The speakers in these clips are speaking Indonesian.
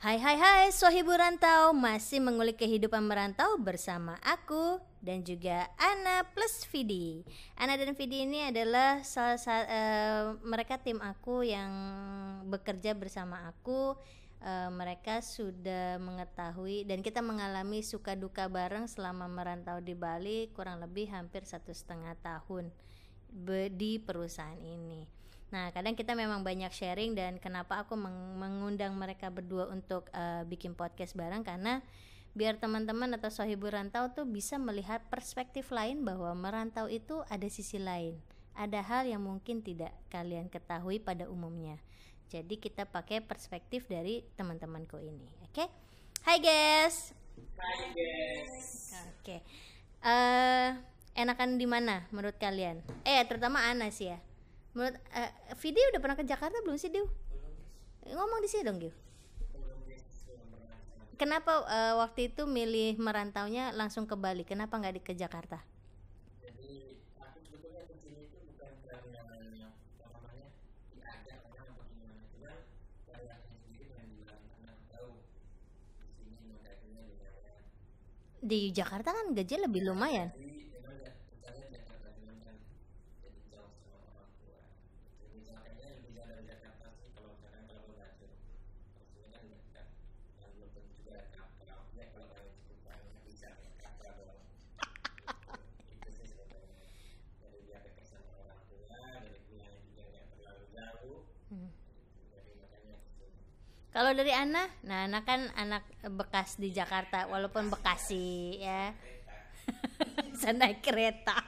Hai hai hai Sohibu Rantau. Masih mengulik kehidupan merantau bersama aku Dan juga Ana plus Vidi. Ana dan Vidi ini adalah salah satu uh, Mereka tim aku yang bekerja bersama aku. Uh, Mereka sudah mengetahui Dan kita mengalami suka duka bareng selama merantau di Bali Kurang lebih hampir satu setengah tahun Di perusahaan ini Nah, kadang kita memang banyak sharing dan kenapa aku meng mengundang mereka berdua untuk uh, bikin podcast bareng karena biar teman-teman atau sohibu rantau tuh bisa melihat perspektif lain bahwa merantau itu ada sisi lain. Ada hal yang mungkin tidak kalian ketahui pada umumnya. Jadi kita pakai perspektif dari teman-temanku ini. Oke? Okay? Hai guys. Hai guys. Oke. Okay. Uh, eh, enakan di mana menurut kalian? Eh, terutama Ana sih ya menurut uh, Vidi udah pernah ke Jakarta belum sih Dew? Ngomong di sini dong Dew. Kenapa uh, waktu itu milih merantaunya langsung ke Bali? Kenapa nggak di ke Jakarta? di Jakarta kan gaji lebih lumayan. Kalau dari Ana, nah Ana kan anak bekas di Jakarta, walaupun Bekasi ya. Bisa naik kereta.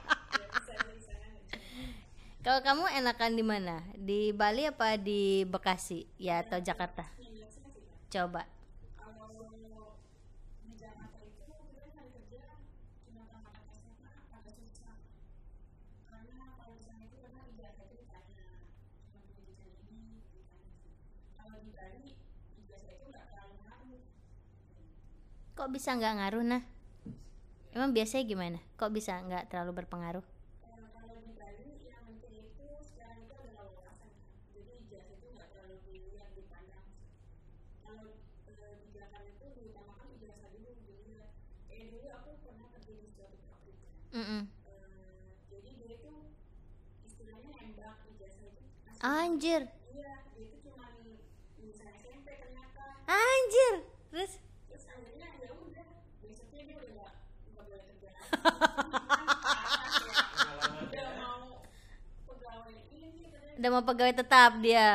Kalau kamu enakan di mana? Di Bali apa di Bekasi ya atau Jakarta? Coba. Kok bisa nggak ngaruh nah emang biasanya gimana kok bisa nggak terlalu berpengaruh Mm -mm. Anjir. Anjir. Terus udah mau pegawai tetap dia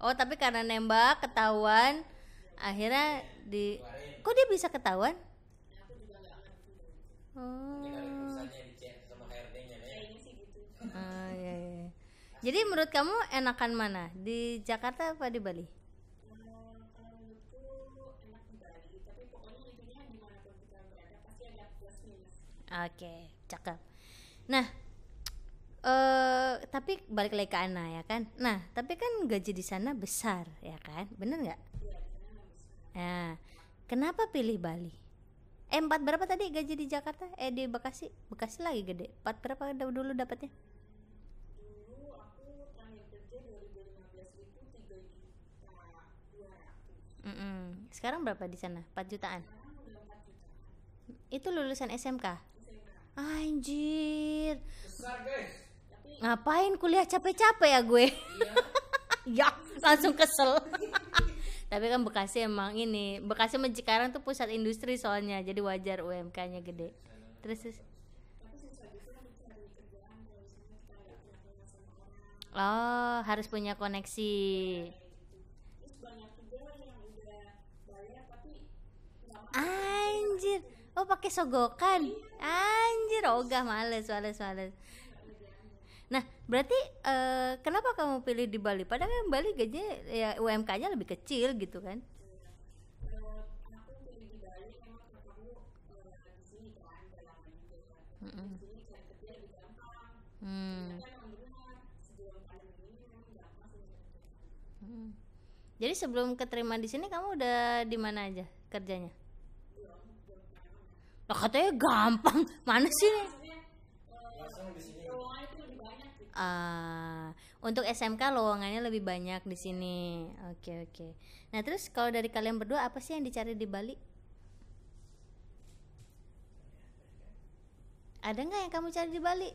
oh tapi karena nembak ketahuan akhirnya di kok dia bisa ketahuan oh Oh, iya, iya. Jadi menurut kamu enakan mana? Di Jakarta apa di Bali? Oke, cakep. Nah, uh, tapi balik lagi ke Ana ya kan. Nah, tapi kan gaji di sana besar ya kan, bener nggak? Nah, kenapa pilih Bali? Eh, empat berapa tadi gaji di Jakarta? Eh di Bekasi, Bekasi lagi gede. Empat berapa dulu dapatnya? Mm -mm. Sekarang berapa di sana? 4 jutaan. Itu lulusan SMK? Anjir. Besar, guys. Ngapain kuliah capek-capek ya gue? Iya. ya, langsung kesel. Tapi kan Bekasi emang ini, Bekasi sama Cikarang tuh pusat industri soalnya, jadi wajar UMK-nya gede. Terus, terus Oh, harus punya koneksi. Anjir oh pakai sogokan anjir ogah males males males nah berarti uh, kenapa kamu pilih di Bali padahal kan Bali gaji ya UMK-nya lebih kecil gitu kan Hmm. Hmm. Jadi sebelum keterima di sini kamu udah di mana aja kerjanya? Lah katanya gampang. Mana sih? Uh, Untuk SMK lowongannya lebih banyak di sini. Oke, oke. Nah, terus kalau dari kalian berdua apa sih yang dicari di Bali? Ada nggak yang kamu cari di Bali?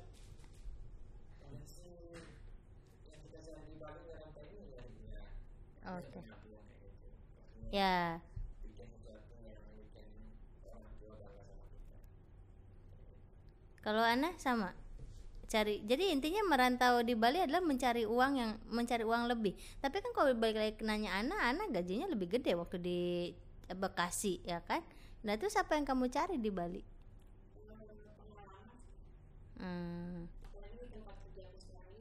Yang sih yang kita cari di Bali ngerantau ini ya ya Oke. nabung kayak gitu. Maksudnya Ya. bikin sesuatu yang bikin orang tua bangga sama kita. Kalau Ana sama cari. Jadi intinya merantau di Bali adalah mencari uang yang mencari uang lebih. Tapi kan kalau balik lagi nanya Ana, Ana gajinya lebih gede waktu di Bekasi ya kan. Nah terus apa yang kamu cari di Bali? Hmm. apalagi di tempat kerja aku sekarang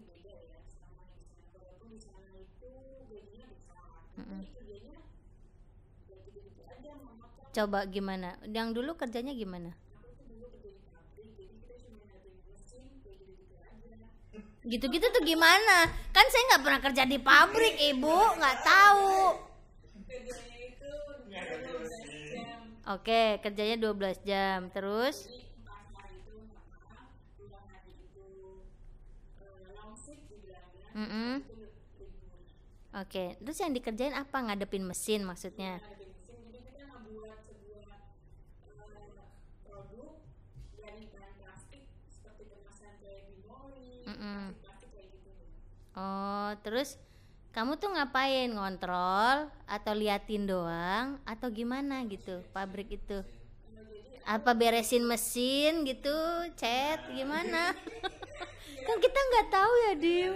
Gitu-gitu tuh gimana? Kan saya nggak pernah kerja di pabrik, ibu, nggak tahu. kerjanya itu kerja 12 jam Oke, kerjanya 12 jam. Terus? itu libur Oke, terus yang dikerjain apa? Ngadepin mesin maksudnya? ngadepin mesin jadi kita membuat sebuah eh, produk dari bahan plastik seperti kemasan kayak bimoli Mm-mm. plastik kayak gitu Oh, terus kamu tuh ngapain? Ngontrol atau liatin doang atau gimana gitu pabrik itu? Apa beresin mesin gitu, cat gimana? kan kita nggak tahu ya, Dim.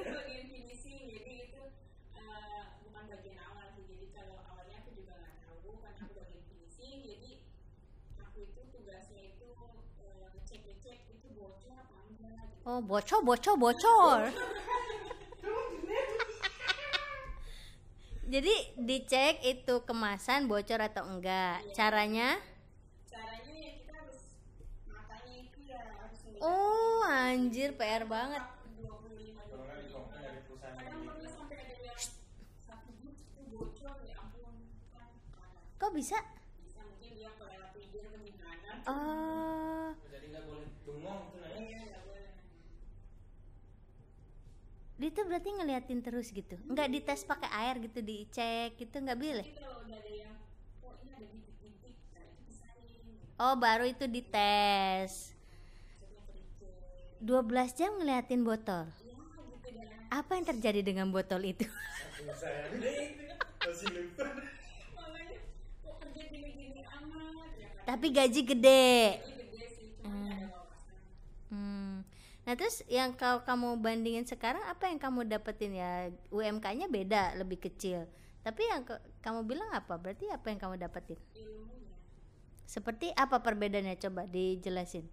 Oh, bocor, bocor, bocor. Jadi dicek itu kemasan bocor atau enggak. Caranya? caranya ya kita harus matanya itu ya harus Oh, anjir PR banget. 25 Kalau nggak dikongkan dari perusahaan kadang yang dia tuh berarti ngeliatin terus gitu. Enggak dites pakai air gitu, dicek gitu nggak boleh. Jadi kalau udah ada yang oh ini ada bintik-bintik itu pisahin baru itu dites. maksudnya kericik 12 jam ngeliatin botol. ya gitu ya Apa yang terjadi dengan botol itu? Satu saya deh masih lupa. makanya kok kerja gini-gini amat ya kan Tapi gaji gede. ini gede sih cuma nggak ada wawasan Hmm. Nah terus yang kau kamu bandingin sekarang apa yang kamu dapetin ya UMK-nya beda lebih kecil. Tapi yang ke- kamu bilang apa? Berarti apa yang kamu dapetin? ilmunya Seperti apa perbedaannya? Coba dijelasin.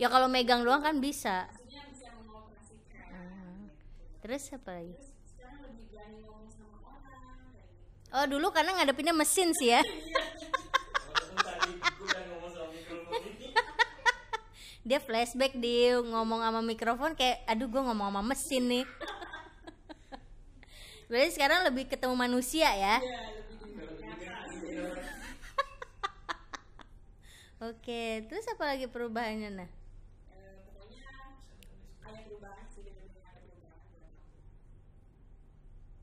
ya kalau megang doang kan bisa. bisa Hmm. Terus apa lagi? terus sekarang lebih berani ngomong sama orang kayak Oh dulu karena ngadepinnya mesin sih ya. Walaupun tadi gue udah ngomong sama mikrofon ini. Dia flashback dia ngomong sama mikrofon kayak aduh gue ngomong sama mesin nih. Berarti sekarang lebih ketemu manusia ya. ya dimengerti Oke, terus apa lagi perubahannya nah?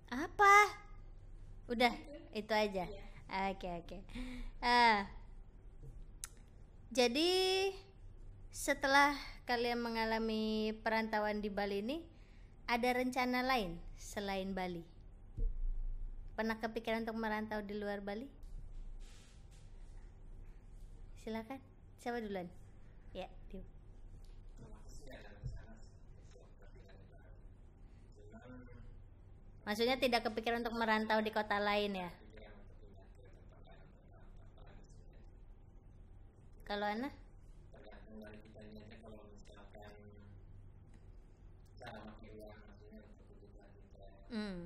Apa? Udah, itu aja. Oke, oke. Ah. Jadi setelah kalian mengalami perantauan di Bali ini, ada rencana lain selain Bali? Pernah kepikiran untuk merantau di luar Bali? Silakan. Siapa duluan? Ya, Dio. Maksudnya tidak kepikiran untuk merantau di kota lain ya? Kalau Ana? tergantung dari kita aja kalau misalkan cara pakai uang maksudnya untuk kebutuhan kita Hmm.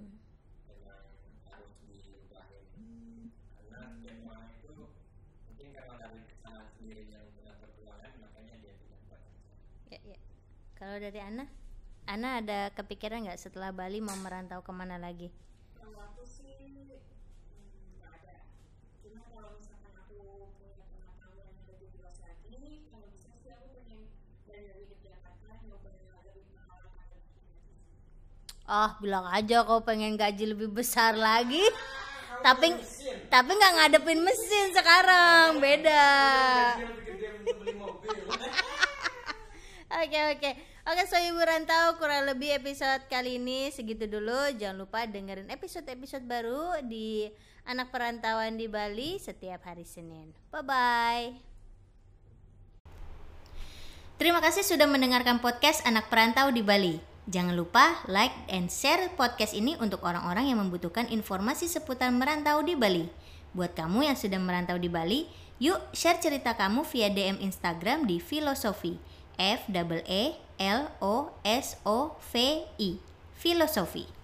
memang harus diubahin karena tiap orang itu mungkin karena dari kesalahan sendiri yang punya perjuangan makanya dia tidak kuat Ya, ya. Kalau dari Ana? Ana ada kepikiran nggak setelah Bali mau merantau ke mana lagi? Kalau aku sih hmm, nggak ada. Cuma kalau misalkan aku punya pengetahuan yang lebih luas lagi, kalau bisa Ah, bilang aja kau pengen gaji lebih besar lagi. tapi tapi nggak ngadepin mesin sekarang, beda. Oke oke. Oke so ibu rantau kurang lebih episode kali ini segitu dulu. Jangan lupa dengerin episode-episode baru di Anak Perantauan di Bali setiap hari Senin. Bye bye Terima kasih sudah mendengarkan podcast Anak Perantau di Bali Jangan lupa like and share podcast ini untuk orang-orang yang membutuhkan informasi seputar merantau di Bali. Buat kamu yang sudah merantau di Bali, yuk share cerita kamu via DM Instagram di Filosofi. F E L O S O V I. Filosofi.